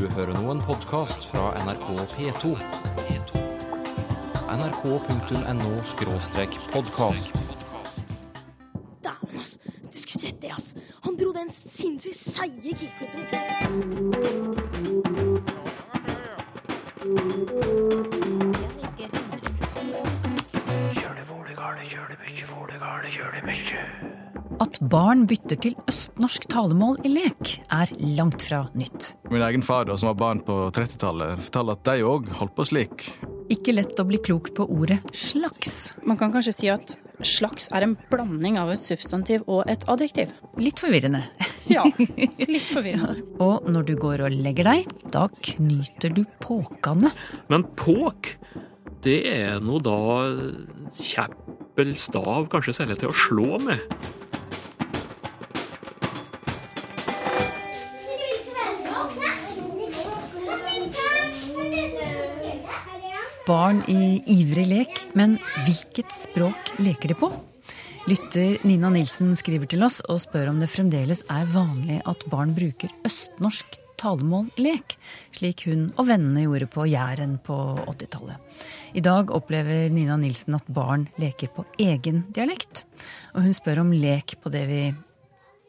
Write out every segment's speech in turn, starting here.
Du hører nå en podkast fra NRK P2. nrk.no-podkast. Dæven, ass. Du skulle sett det, ass. Han dro den sinnssykt seige kickflipen. ikke sant? At barn bytter til østnorsk talemål i lek, er langt fra nytt. Min egen far, da, som var barn på 30-tallet, fortalte at de òg holdt på slik. Ikke lett å bli klok på ordet slags. Man kan kanskje si at slags er en blanding av et substantiv og et adjektiv. Litt forvirrende. Ja, litt forvirrende. Og når du går og legger deg, da knyter du påkene. Men påk, det er nå da kjeppel, stav, kanskje særlig til å slå med. Barn i ivrig lek, men hvilket språk leker de på? Lytter Nina Nilsen skriver til oss og spør om det fremdeles er vanlig at barn bruker østnorsk talemål lek, slik hun og vennene gjorde på Jæren på 80-tallet. I dag opplever Nina Nilsen at barn leker på egen dialekt. Og hun spør om lek på det vi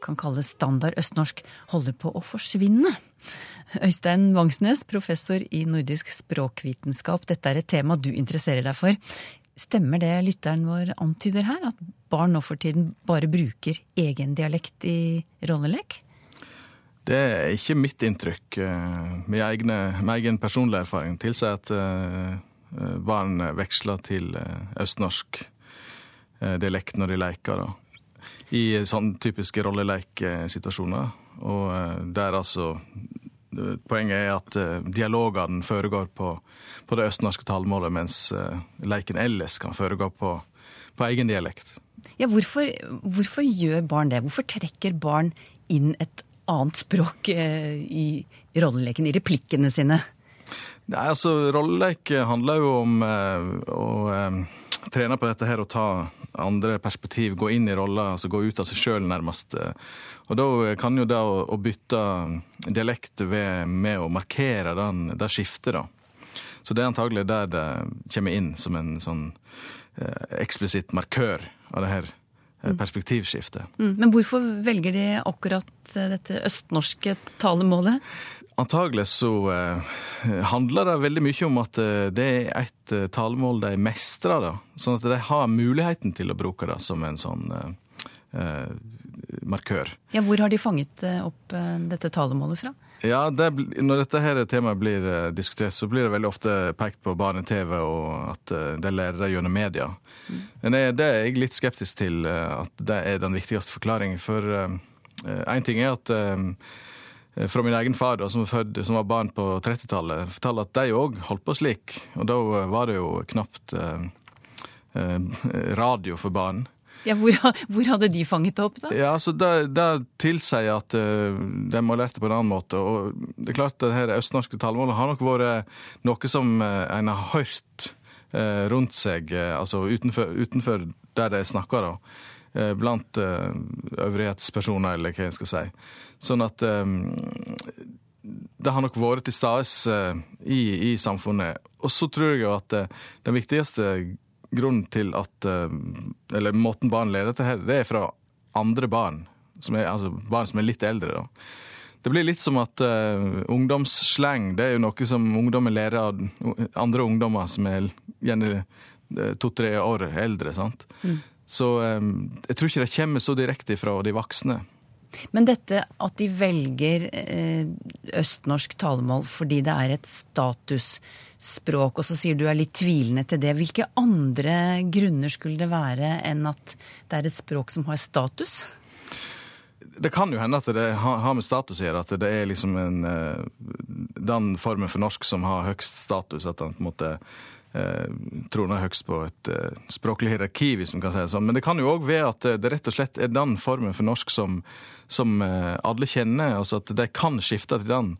kan kalle standard østnorsk holder på å forsvinne. Øystein Vangsnes, professor i nordisk språkvitenskap, dette er et tema du interesserer deg for. Stemmer det lytteren vår antyder her, at barn nå for tiden bare bruker egen dialekt i rollelek? Det er ikke mitt inntrykk. Med, egne, med egen personlig erfaring tilsier at eh, barn veksler til eh, østnorsk eh, dialekt når de leker. Da. I sånne typiske rollelekesituasjoner, Og eh, der altså eh, Poenget er at eh, dialogene foregår på, på det østnorske talemålet, mens leiken ellers kan foregå på, på egen dialekt. Ja, hvorfor, hvorfor gjør barn det? Hvorfor trekker barn inn et annet språk eh, i rolleleken, i replikkene sine? Nei, altså, Rolleleik handler jo om eh, å eh, trene på dette her og ta andre perspektiv, gå inn i roller, altså gå ut av seg sjøl nærmest. eh. Og da kan jo det å, å bytte dialekt ved, med å markere den, det skiftet, da. Så det er antagelig der det kommer inn som en sånn eh, eksplisitt markør av det her eh, perspektivskiftet. Mm. Men hvorfor velger de akkurat eh, dette østnorske talemålet? Antagelig så eh, handler det veldig mye om at det er et talemål de mestrer, da. Sånn at de har muligheten til å bruke det som en sånn markør. Ja, hvor har de fanget eh, opp eh, dette talemålet fra? Ja, det, Når dette her temaet blir eh, diskutert, så blir det veldig ofte pekt på barne-TV og at det de lærer det gjennom media. Men det, det er jeg litt skeptisk til at det er den viktigste forklaringen. For én ting er at fra min egen far, da, som, var født, som var barn på 30-tallet, fortalte at de òg holdt på slik. Og da var det jo knapt eh, radio for barn. Ja, hvor, hvor hadde de fanget det opp, da? Ja, altså, det, det tilsier at uh, de må ha lært det på en annen måte. Og det er klart at det her østnorske talemålet har nok vært noe som uh, en har hørt uh, rundt seg, altså utenfor, utenfor der de snakker, da. Blant øvrighetspersoner, eller hva jeg skal si. Sånn at det har nok vært til stades uh, i, i samfunnet. Og så tror jeg jo at den viktigste grunnen til at uh, Eller måten barn lærer dette her, det er fra andre barn. Som er, altså barn som er litt eldre, da. Det blir litt som at uh, ungdomssleng det er jo noe som ungdommen lærer av andre ungdommer som er gjerne uh, to-tre år eldre. sant? Så um, jeg tror ikke det kommer så direkte fra de voksne. Men dette at de velger eh, østnorsk talemål fordi det er et statusspråk, og så sier du er litt tvilende til det. Hvilke andre grunner skulle det være enn at det er et språk som har status? Det kan jo hende at det har med status å gjøre, at det er liksom en, eh, den formen for norsk som har høgst status. At den på en måte troner høgst på et eh, språklig hierarki, hvis man kan si det sånn. Men det kan jo òg være at det rett og slett er den formen for norsk som, som eh, alle kjenner. Altså at de kan skifte til den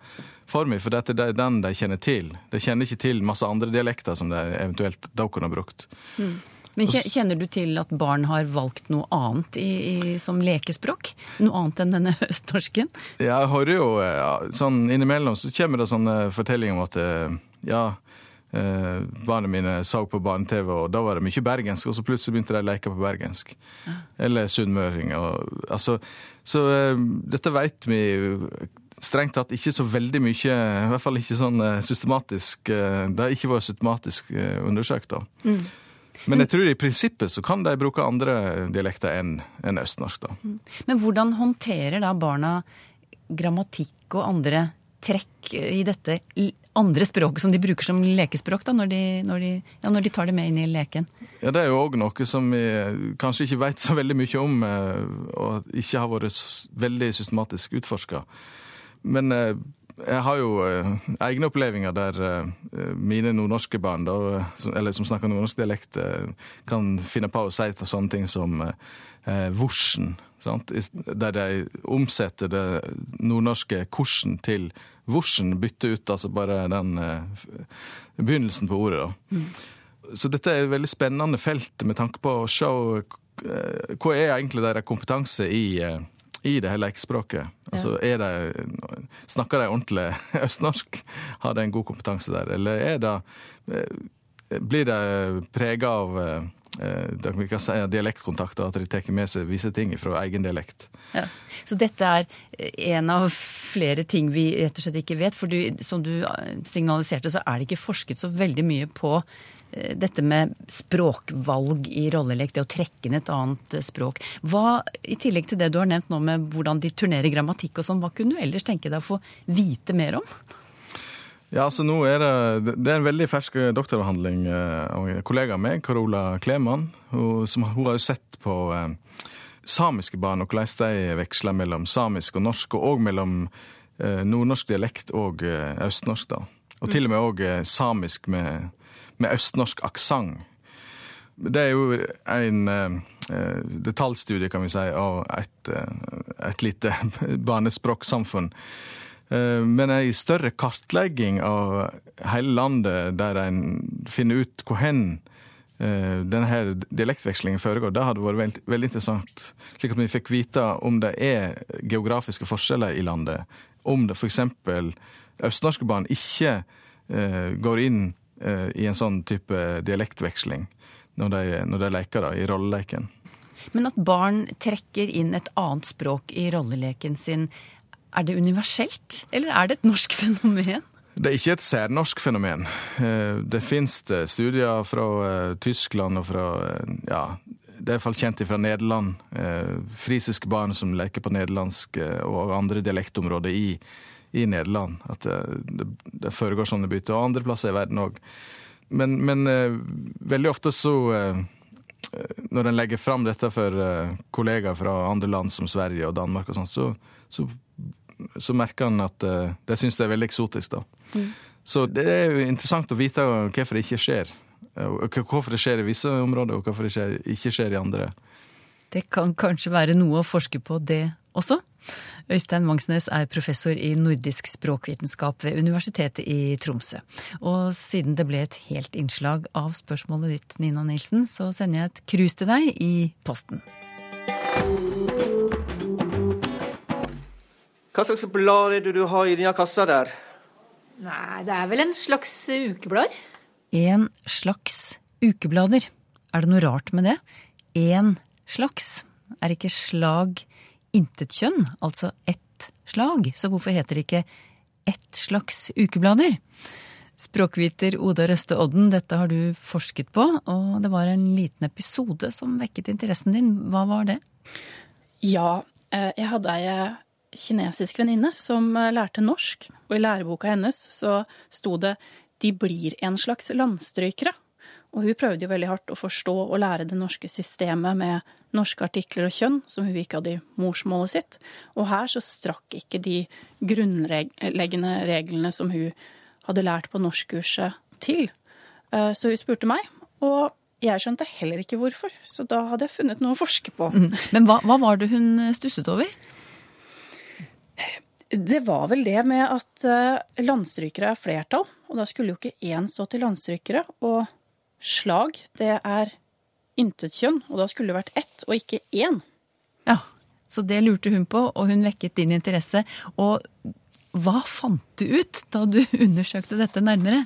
formen, for dette det er den de kjenner til. De kjenner ikke til masse andre dialekter som de eventuelt da kunne brukt. Men Kjenner du til at barn har valgt noe annet i, i, som lekespråk? Noe annet enn denne østnorsken? Jeg hører jo ja, sånn innimellom så kommer det sånne fortellinger om at ja, eh, barna mine så på barne-TV, og da var det mye bergensk, og så plutselig begynte de å leke på bergensk. Ja. Eller sunnmøring. Altså, så eh, dette veit vi strengt tatt ikke så veldig mye, i hvert fall ikke sånn eh, systematisk eh, Det har ikke vært systematisk undersøkt, da. Mm. Men jeg tror i prinsippet så kan de bruke andre dialekter enn en østnorsk, da. Mm. Men hvordan håndterer da barna grammatikk og andre trekk i dette andre språket som de bruker som lekespråk, da, når de, når de, ja, når de tar det med inn i leken? Ja, Det er jo òg noe som vi kanskje ikke vet så veldig mye om, og ikke har vært veldig systematisk utforska. Men eh, jeg har jo eh, egne opplevelser der eh, mine nordnorske barn, da, eller som snakker nordnorsk dialekt, kan finne på å si sånne ting som vorsen. Sant? Der de omsetter det nordnorske korsen til vorsen. Bytter ut altså bare den begynnelsen på ordet. da. Mm. Så dette er et veldig spennende felt med tanke på å se hva er egentlig deres kompetanse i i det hele lekespråket. Altså, er de, snakker de ordentlig østnorsk? Har de en god kompetanse der? Eller er det eh, Blir de prega av eh, vi kan si, dialektkontakter, at de tar med seg visse ting fra egen dialekt. Ja. Så dette er en av flere ting vi rett og slett ikke vet. For du, som du signaliserte, så er det ikke forsket så veldig mye på Eh, dette med språkvalg i rollelek, det å trekke inn et annet eh, språk. Hva, I tillegg til det du har nevnt nå med hvordan de turnerer grammatikk og sånn, hva kunne du ellers tenke deg å få vite mer om? Ja, altså nå er Det det er en veldig fersk doktoravhandling eh, av en kollega av meg, Carola Kleman. Hun, hun har jo sett på eh, samiske barn og hvordan de veksler mellom samisk og norsk, og òg mellom eh, nordnorsk dialekt og eh, østnorsk. da. Og til og med òg samisk med med østnorsk aksent. Det er jo en eh, detaljstudie, kan vi si, av et, eh, et lite barnespråksamfunn. Eh, men ei større kartlegging av hele landet, der en finner ut hvor hen denne denne dialektvekslingen foregår, det hadde vært veldig, veldig interessant. Slik at vi fikk vite om det er geografiske forskjeller i landet. Om det f.eks. østnorske barn ikke eh, går inn Eh, i en sånn type dialektveksling når de, når de leker da, i rolleleken. Men at barn trekker inn et annet språk i rolleleken sin, er det universelt, eller er det et norsk fenomen? Det er ikke et særnorsk fenomen. Eh, det finnes studier fra eh, Tyskland og fra ja, det er iallfall kjent fra Nederland. Frisiske barn som leker på nederlandsk og andre dialektområder i i Nederland. At det, det, foregår sånne bytter. Og andre plasser i verden òg. Men, men veldig ofte så Når en legger fram dette for kollegaer fra andre land som Sverige og Danmark, og sånt, så, så, så, merker han at de syns det er veldig eksotisk. da. Mm. Så det er jo interessant å vite hvorfor det ikke skjer. Hvorfor det skjer i visse områder, og hvorfor det ikke skjer i andre. Det kan kanskje være noe å forske på, det også? Øystein Vangsnes er professor i nordisk språkvitenskap ved Universitetet i Tromsø. Og siden det ble et helt innslag av spørsmålet ditt, Nina Nilsen, så sender jeg et krus til deg i posten. Hva slags blad er det du har i denne kassa der? Nei, det er vel en slags ukeblad? En slags ukeblader. Er det noe rart med det? En slags. Er ikke slag intet kjønn, altså ett slag, så hvorfor heter det ikke ett slags ukeblader? Språkviter Oda Røste Odden, dette har du forsket på, og det var en liten episode som vekket interessen din. Hva var det? Ja, eh, jeg hadde ei eh, kinesisk venninne som eh, lærte norsk, og i læreboka hennes så sto det 'de blir en slags landstrykere'. Og hun prøvde jo veldig hardt å forstå og lære det norske systemet med norske artikler og kjønn, som hun ikke hadde i morsmålet sitt. Og her så strakk ikke de grunnleggende reglene som hun hadde lært på norskkurset til. Eh, så hun spurte meg, og jeg skjønte heller ikke hvorfor. Så da hadde jeg funnet noe å forske på. Mm. Men hva, hva var det hun stusset over? Det var vel det med at eh, landstrykere er flertall, og da skulle jo ikke én stå til landstrykere. Og slag, det er intetkjønn, og da skulle det vært ett og ikke én. Ja, så det lurte hun på, og hun vekket din interesse. Og hva fant du ut da du undersøkte dette nærmere?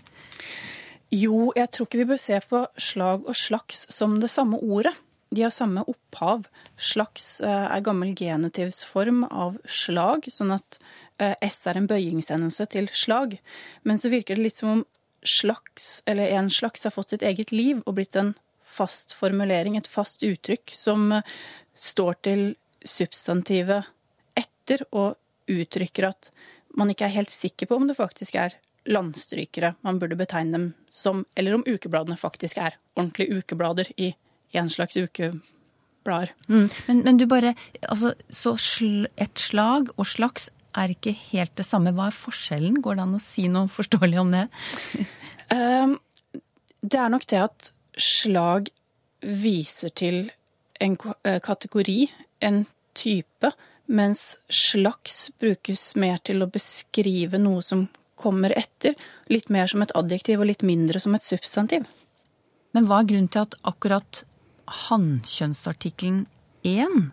Jo, jeg tror ikke vi bør se på slag og slags som det samme ordet. De har samme opphav. Slags eh, er gammel genitivsform av slag, sånn at eh, S er en bøyingsendelse til slag. Men så virker det litt som om slags, eller en slags, har fått sitt eget liv og blitt en fast formulering, et fast uttrykk, som eh, står til substantivet etter og uttrykker at man ikke er helt sikker på om det faktisk er landstrykere man burde betegne dem som, eller om ukebladene faktisk er ordentlige ukeblader i en slags ukeblader. Mm. Men, men, du bare Altså, så sl et slag og slags er ikke helt det samme. Hva er forskjellen? Går det an å si noe forståelig om det? um, det er nok det at slag viser til en eh, kategori, en type, mens slags brukes mer til å beskrive noe som kommer etter. Litt mer som et adjektiv og litt mindre som et substantiv. Men hva er grunnen til at akkurat hannkjønnsartikkelen 1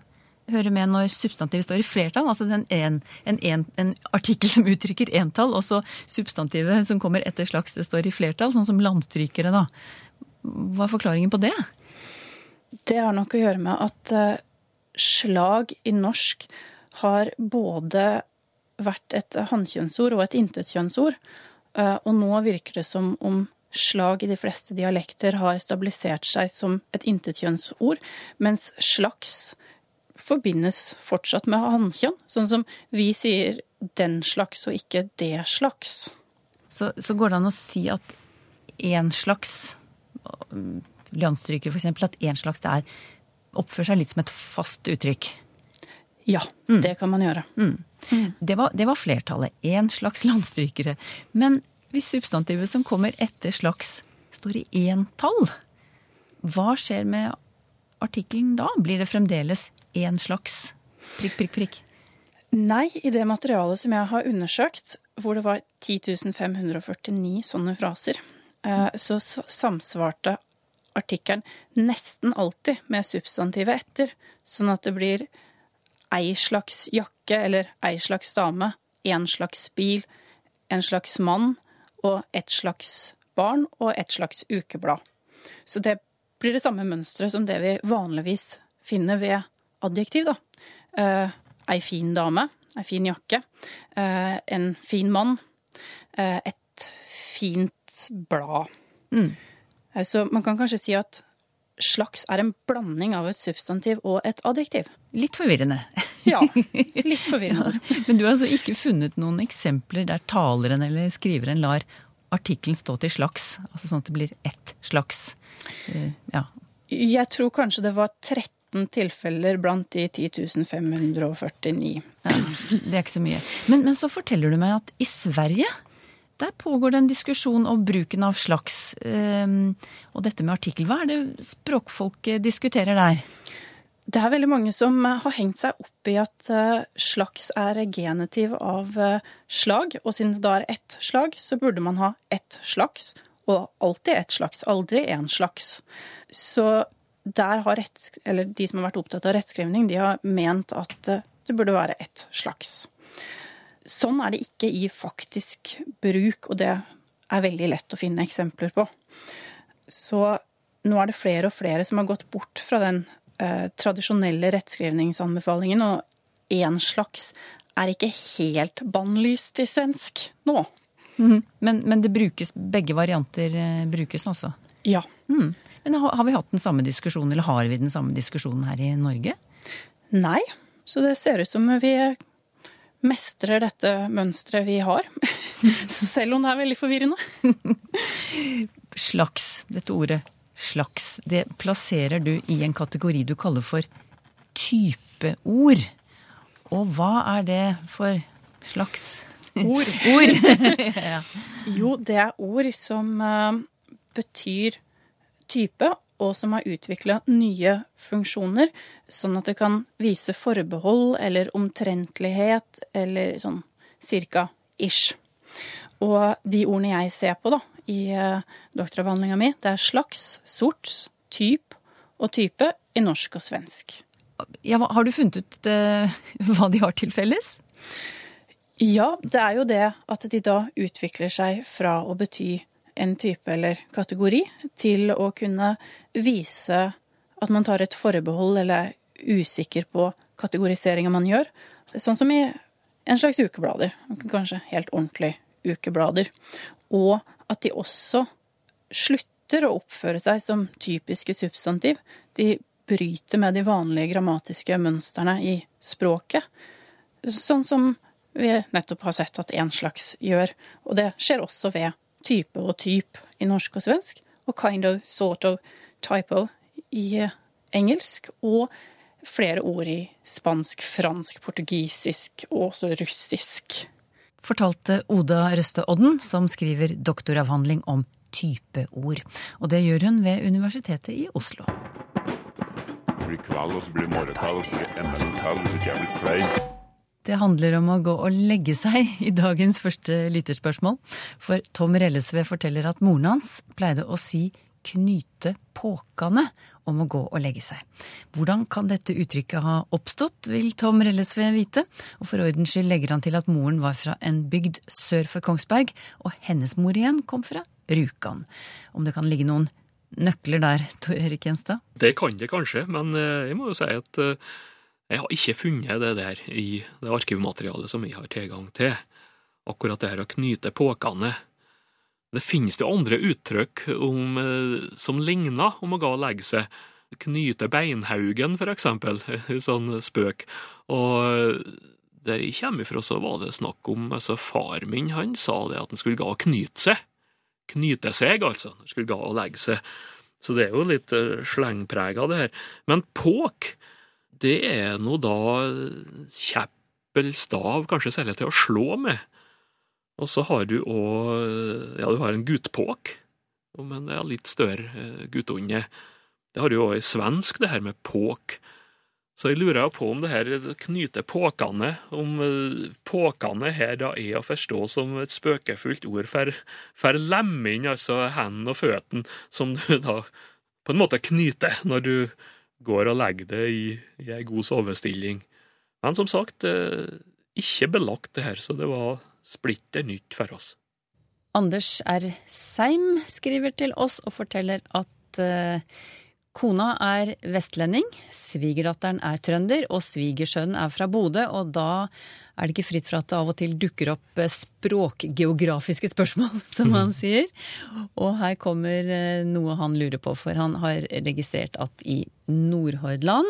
hører med når substantivet står i flertall? Altså en, en, en, en artikkel som uttrykker entall, og så substantivet som kommer etter slags, det står i flertall, sånn som landstrykere, da. Hva er forklaringen på det? Det har nok å gjøre med at uh, slag i norsk har både vært et hannkjønnsord og et intetkjønnsord. Uh, og nå virker det som om slag i de fleste dialekter har stabilisert seg som et intetkjønnsord, mens slags forbindes fortsatt med hannkjønn. Sånn som vi sier 'den slags' og ikke 'det slags'. Så, så går det an å si at én slags landstryker f.eks. at én slags det er oppfører seg litt som et fast uttrykk? Ja, mm. det kan man gjøre. Mm. Mm. Det, var, det, var, flertallet. Én slags landstrykere. Men hvis substantivet som kommer etter slags, står i entall, hva skjer med artikkelen da? Blir det fremdeles én slags prikk, prikk, prikk? Nei, i det materialet som jeg har undersøkt, hvor det var 10 549 sånne fraser, eh, så samsvarte artikkelen nesten alltid med substantivet etter, sånn at det blir ei slags jakke eller ei slags dame, en slags bil, en slags mann, og ett slags barn og ett slags ukeblad. Så det blir det samme mønsteret som det vi vanligvis finner ved adjektiv. da. Eh, ei fin dame, ei fin jakke, eh, en fin mann, eh, et fint blad. Mm. Eh, så man kan kanskje si at slags er en blanding av et substantiv og et adjektiv. Litt forvirrende. Ja, litt forvirrende. ja, men du har altså ikke funnet noen eksempler der taleren eller skriveren lar artikkelen stå til slags? Altså sånn at det blir ett slags eh, ja. Jeg tror kanskje det var 13 tilfeller blant de 10 549. Ja, det er ikke så mye. Men, men så forteller du meg at i Sverige der pågår det en diskusjon om bruken av slags. Ehm, og dette med artikkel, hva er det språkfolket diskuterer der? Det er veldig mange som har hengt seg opp i at eh, slags er genitiv av eh, slag. Og siden det da er ett slag, så burde man ha ett slags. Og alltid ett slags, aldri én slags. Så der har retts, eller de som har vært opptatt av rettskrivning, de har ment at eh, det burde være ett slags. Sånn er det ikke i faktisk bruk, og det er veldig lett å finne eksempler på. Så nå er det flere og flere som har gått bort fra den eh, tradisjonelle rettskrivningsanbefalingen, og én slags er ikke helt bannlyst i svensk nå. Mm. Men, men, det brukes, begge varianter eh, brukes altså? Ja. Mm. Men har, har vi hatt den samme diskusjonen, eller har vi den samme diskusjonen her i Norge? Nei, så det ser ut som vi mestrer dette mønsteret vi har. Selv om det er veldig forvirrende. slags, dette ordet slags, det plasserer du i en kategori du kaller for typeord. Og hva er det for slags ord? ord. ja. Jo, det er ord som uh, betyr type, og som har utvikla nye funksjoner, sånn at det kan vise forbehold eller omtrentlighet eller sånn cirka ish. Og de ordene jeg ser på da, i uh, doktoravhandlinga mi, det er slags, sorts, typ og type i norsk og svensk. Ja, har du funnet ut uh, hva de har til felles? Ja, det er jo det at de da utvikler seg fra å bety en type eller kategori til å kunne vise at man tar et forbehold eller er usikker på kategoriseringa man gjør. Sånn som i en slags ukeblader. Kanskje helt ordentlig ukeblader. Og at de også slutter å oppføre seg som typiske substantiv. De bryter med de vanlige grammatiske mønstrene i språket. Sånn som vi nettopp har sett at en slags gjør. Og det skjer også ved type og typ i norsk og svensk, og kind of, sort of, typo i engelsk, og flere ord i spansk, fransk, portugisisk og også russisk. Fortalte Oda Røste Odden, som skriver doktoravhandling om typeord. Og det gjør hun ved Universitetet i Oslo. Det handler om å gå og legge seg i dagens første lytterspørsmål. For Tom Rellesve forteller at moren hans pleide å si knyte påkane om å gå og legge seg. Hvordan kan dette uttrykket ha oppstått, vil Tom Rellesve vite. Og for ordens skyld legger han til at moren var fra en bygd sør for Kongsberg, og hennes mor igjen kom fra Rjukan. Om det kan ligge noen nøkler der, Tor Erik Gjenstad? Det kan det kanskje, men eh, jeg må jo si at eh, jeg har ikke funnet det der i det arkivmaterialet som jeg har tilgang til. Akkurat det her å knyte påkene. Det finnes jo andre uttrykk om, eh, som ligner om å gå og legge seg. Knyte beinhaugen, for eksempel, sånn spøk. Og der jeg kommer fra, så var det snakk om altså Far min han sa det at han skulle gå og knyte seg. Knyte seg, altså. Han skulle gå og legge seg. Så det er jo litt eh, slengprega, det her. Men påk, det er nå da kjepp stav, kanskje særlig til å slå med. Og så har du òg Ja, du har en guttpåk, men en er litt større eh, guttunge. Det har du jo òg i svensk, det her med påk. Så jeg lurer på om det her knyter påkene, om eh, påkene her da er å forstå som et spøkefullt ord for, for lemming, altså hendene og føttene, som du da på en måte knyter når du går og legger det i, i ei god sovestilling. Men som sagt, eh, ikke belagt det her, så det var splitter nytt for oss. Anders R. Seim skriver til oss og forteller at uh, kona er vestlending, svigerdatteren er trønder, og svigersønnen er fra Bodø, og da er det ikke fritt for at det av og til dukker opp eh, språkgeografiske spørsmål, som han sier. Og her kommer eh, noe han lurer på, for han har registrert at i Nordhordland,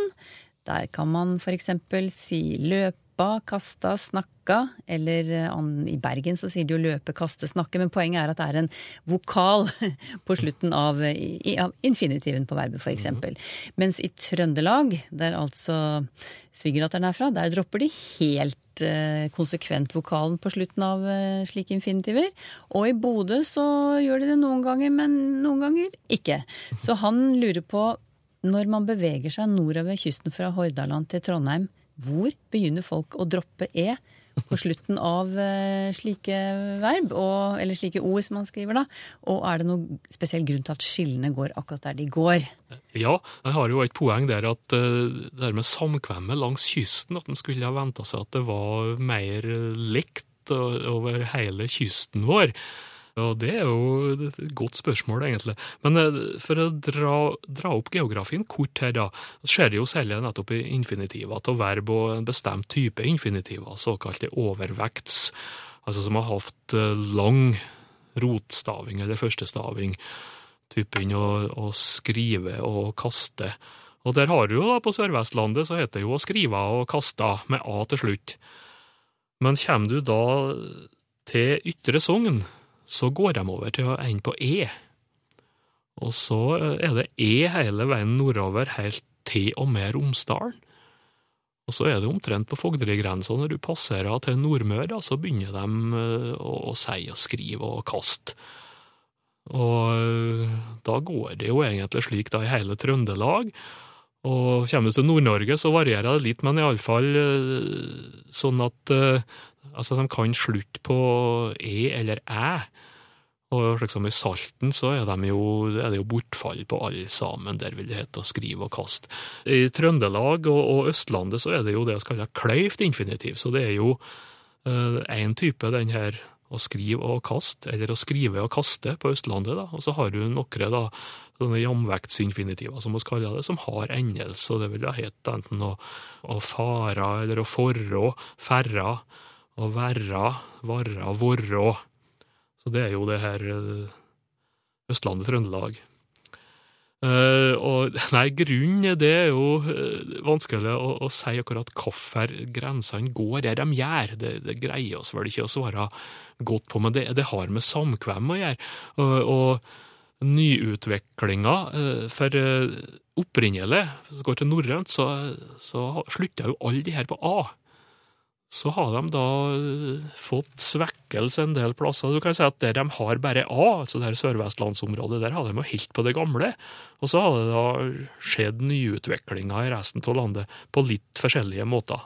der kan man f.eks. si løp løpa, kasta, snakka. Eller eh, i Bergen så sier de jo løpe, kaste, snakke. Men poenget er at det er en vokal på slutten av, av infinitiven på verbet, f.eks. Mm. Mens i Trøndelag, der altså svigerdatteren er fra, der dropper de helt eh, konsekvent vokalen på slutten av eh, slike infinitiver. Og i Bodø så gjør de det noen ganger, men noen ganger ikke. Så han lurer på når man beveger seg nordover kysten fra Hordaland til Trondheim, hvor begynner folk å droppe e på slutten av uh, slike verb, og, eller slike ord som man skriver da? Og er det noen spesiell grunn til at skillene går akkurat der de går? Ja, jeg har jo et poeng der at uh, det der med samkvemmet langs kysten, at en skulle ha venta seg at det var mer likt over hele kysten vår. Og det er jo et godt spørsmål, egentlig. Men eh, for å dra, dra opp geografien kort her, da, så ser det jo særlig nettopp i infinitiver til verb og en bestemt type infinitiver, såkalte overvekts, altså som har hatt eh, lang rotstaving eller førstestaving, typen å, å skrive og kaste. Og der har du jo da på Sør-Vestlandet så heter det jo å skrive og kaste med A til slutt. Men kommer du da til Ytre Sogn, så går de over til å ende på E. Og så eh, er det E hele veien nordover, helt til og med Romsdalen. Og så er det omtrent på Fogdeligrensa, når du passerer til Nordmøre, så begynner de eh, å, si og skrive og kaste. Og eh, da går det jo egentlig slik da i hele Trøndelag. Og kommer du til Nord-Norge, så varierer det litt, men iallfall sånn at Altså, de kan slutte på e eller æ. Og liksom i Salten så er, de jo, er det jo bortfall på alle sammen. Der vil det hete å skrive og kaste. I Trøndelag og, og, Østlandet så er det jo det vi kaller kløyvt infinitiv. Så det er jo én uh, type, den her å skrive og kaste, eller å skrive og kaste på Østlandet. da, Og så har du noen da, sånne jamvektsinfinitiver, som vi kaller det, som har endelse. og Det vil da hete enten å, å fara eller å forrå, ferra, å verra, være, være. Så det er jo det her eh, Østlandet-Trøndelag. Uh, og nei, grunnen det er jo uh, vanskelig å, å, si akkurat hvorfor grensene går der de gjør. Det, det, greier oss vel ikke å svare godt på, men det, det har med samkvem å gjøre. Uh, og nyutviklinga uh, For opprinnelig, hvis vi går til norrønt, så, så slutta jo alle de her på A så har de da eh, fått svekkelse en del plasser. Du kan si at Der de har bare A, altså det sørvestlandsområdet, der har de jo helt på det gamle. Og så har det da skjedd nyutviklinger i resten av landet på litt forskjellige måter.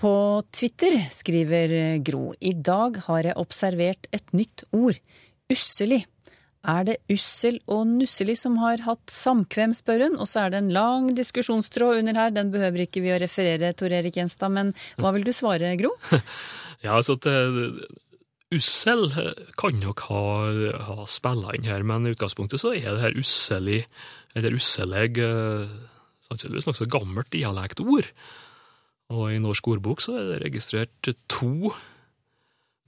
På Twitter skriver Gro i dag har jeg observert et nytt ord, usselig. Er det Ussel og Nusseli som har hatt samkvem, spør hun, og så er det en lang diskusjonstråd under her, den behøver ikke vi å referere, Tor Erik Gjenstad, men hva vil du svare, Gro? Ja, altså at Ussel kan nok ha, ha spilla inn her, men i utgangspunktet så er det her usselig, eller usselig, sannsynligvis nokså gammelt dialektord. Og i Norsk ordbok så er det registrert to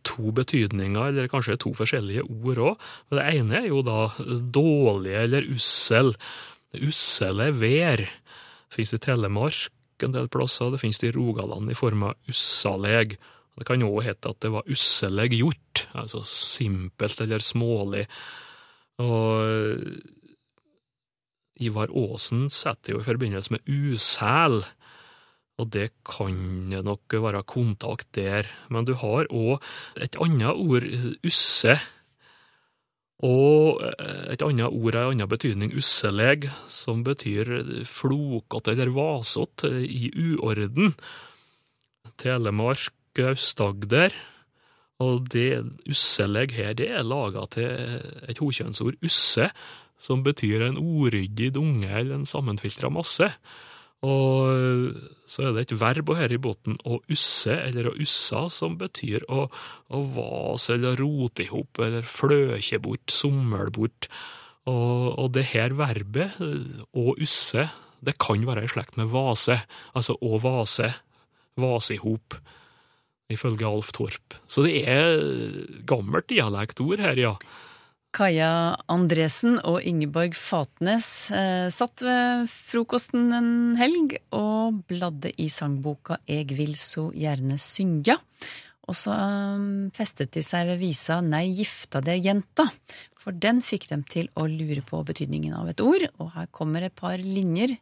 to betydninger, eller kanskje to forskjellige ord òg. Det ene er jo da dårlig eller ussel. Ussele vær finnes i Telemark en del plasser, det finnes i Rogaland i form av ussaleg. Det kan òg hete at det var usseleg gjort, altså simpelt eller smålig. Og Ivar Aasen setter jo i forbindelse med usæl og det kan nok være kontakt der. Men du har òg et annet ord, usse. Og et annet ord har en annen betydning, usseleg, som betyr flokete eller vasete, i uorden. Telemark, Aust-Agder. Og det usseleg her, det er laga til et hokjønnsord, usse, som betyr en uryddig dunge eller en sammenfiltra masse. Og så er det et verb her i båten, å usse eller å ussa, som betyr å, å vase eller rote i hop eller fløkje bort, somle bort. Og, og det her verbet, å usse, det kan være i slekt med vase, altså å vase, vase i hop, ifølge Alf Torp. Så det er gammelt dialektord her, ja. Kaja Andresen og Ingeborg Fatnes eh, satt ved frokosten en helg og bladde i sangboka Eg vil så gjerne syngja. Og så eh, festet de seg ved visa Nei, gifta deg, jenta. For den fikk dem til å lure på betydningen av et ord, og her kommer et par linjer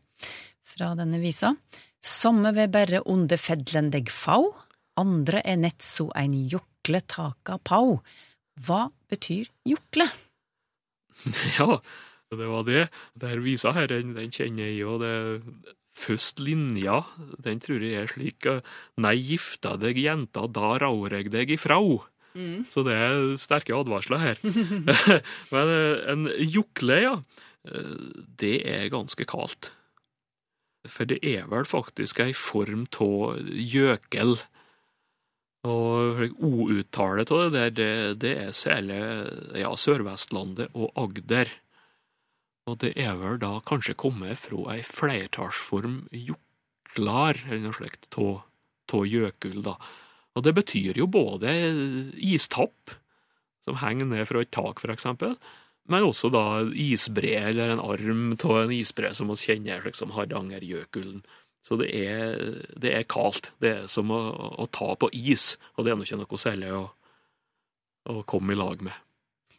fra denne visa. Somme ved berre onde fedlen deg fau, andre er nett så ein jokle taka pau. Hva betyr jukle? Ja, det var det. Der visa her, den, den kjenner jeg jo. det Først linja, den tror jeg er slik Nei, gifta deg, jenta, da rår jeg deg ifrau. Mm. Så det er sterke advarsler her. Men eh, en jukle, ja, eh, det er ganske kaldt. For det er vel faktisk ei form av gjøkel. Og O-uttale av det der, det, det, er særlig ja, Sør-Vestlandet og Agder. Og det er vel da kanskje kommet fra ei flertallsform joklar, eller noe slikt, av gjøkull, da. Og det betyr jo både istapp, som henger ned fra et tak, for eksempel, men også da isbre, eller en arm av en isbre som vi kjenner, slik som Hardangerjøkulen. Så det er, det er kaldt. Det er som å, å, ta på is, og det er nå ikke noe særlig å, å komme i lag med.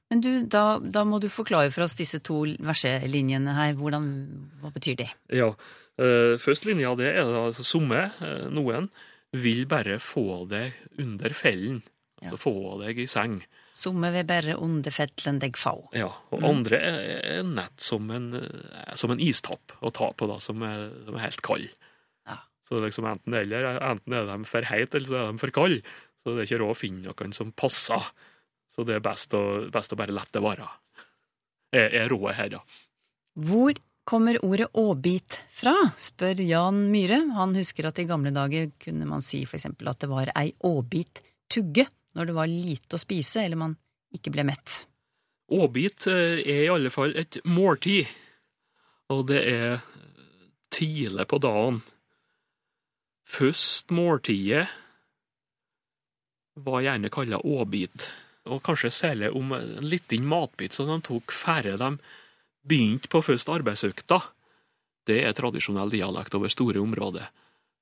Men du, da, da, må du forklare for oss disse to verselinjene her. Hvordan, hva betyr det? Ja, uh, Første linja det er altså, somme, uh, noen, vil bare få deg under fellen. Altså ja. få deg i seng. Somme vil bare under fellen deg få. Ja, og andre er, er nett som en, eh, som en istapp å ta på, da, som er, som er helt kald. Så er liksom enten eller. Enten er de for heite, eller så er de for kalde. Så det er ikke råd å finne noen som passer. Så det er best å, best å bare la det være. Er, er rådet her, da. Hvor kommer ordet åbit fra, spør Jan Myhre. Han husker at i gamle dager kunne man si eksempel at det var ei åbit tugge når det var lite å spise eller man ikke ble mett. Åbit eh, er i alle fall et måltid, og det er tidlig på dagen. Først måltidet var gjerne kalla åbit, og kanskje særlig om en liten matbit som de tok færre de begynte på først arbeidsøkta. Det er tradisjonell dialekt over store områder.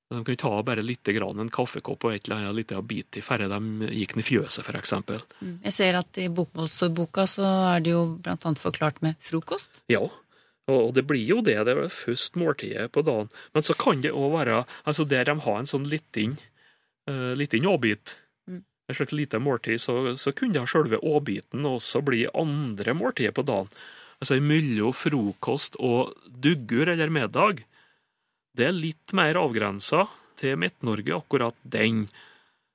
De kan ta bare litt grann en kaffekopp og et eller annet lite bit i før de gikk ned i fjøset, f.eks. Mm. Jeg ser at i bokmålsboka så er det jo annet forklart med frokost. Ja, og det blir jo det. Det er først måltidet på dagen. Men så kan det òg være altså der de har en sånn liten, uh, liten åbit, Mm. et slags lite måltid, så, så kunne selve åbiten også bli andre måltider på dagen. Altså imellom frokost og duggur eller middag. Det er litt mer avgrensa til Midt-Norge, akkurat den.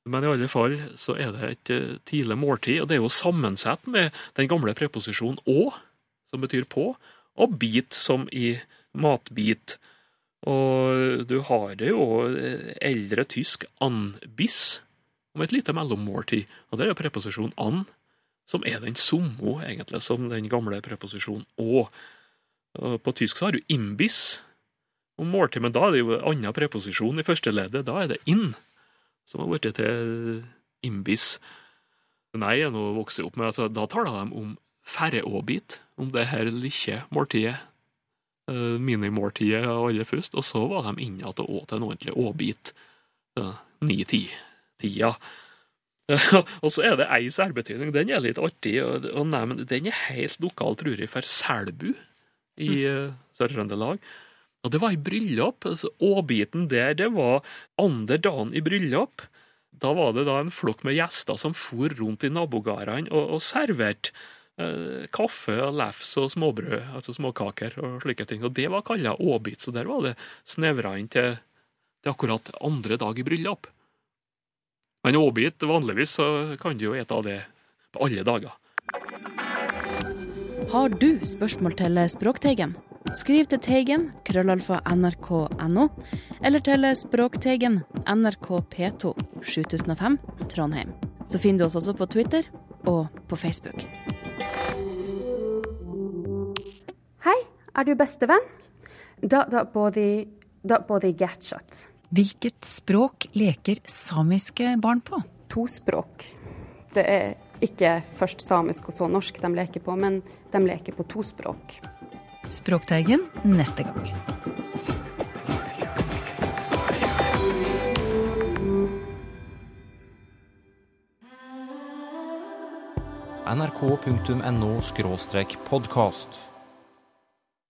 Men i alle fall så er det et eh, tidlig måltid, og det er jo sammensatt med den gamle preposisjonen å, som betyr på, og bit, som i matbit. Og du har det jo eh, eldre tysk anbiss, om et lite mellommåltid, og det er jo preposisjonen an, som er den samme, egentlig, som den gamle preposisjonen å. På tysk så har du imbiss om måltid, men da er det jo en annen preposisjon i første leddet. Da er det inn, som har blitt til imbis. Nei, jeg er nå vokst opp med at Da taler de om færreåbit, om det her lille måltidet. eh, Minimåltidet aller først, og så var de inne igjen og åt en ordentlig åbit. Ni-ti-tida. og så er det ei særbetydning. Den er litt artig og nei, men Den er helt lokal, tror jeg, for Selbu i uh, Sør-Trøndelag. Og det var i bryllup. altså Åbiten der, det var andre dagen i bryllup. Da var det da en flokk med gjester som for rundt i nabogårdene og, og serverte eh, kaffe og lefs og småbrød, altså småkaker og slike ting. Og det var kalla åbit, så der var det snevra inn til, til akkurat andre dag i bryllup. Men åbit, vanligvis så kan du jo ete av det på alle dager. Har du spørsmål til Språkteigen? Skriv til Teigen, krøllalfa nrk.no, eller til Språkteigen, NRK P2, 7005, Trondheim. Så finner du oss også på Twitter og på Facebook. Hei, er du bestevenn? Da, da både, da både getchat. Hvilket språk leker samiske barn på? To språk. Det er ikke først samisk og så norsk de leker på, men de leker på to språk. Språkteigen neste gang. nrk.no podkast.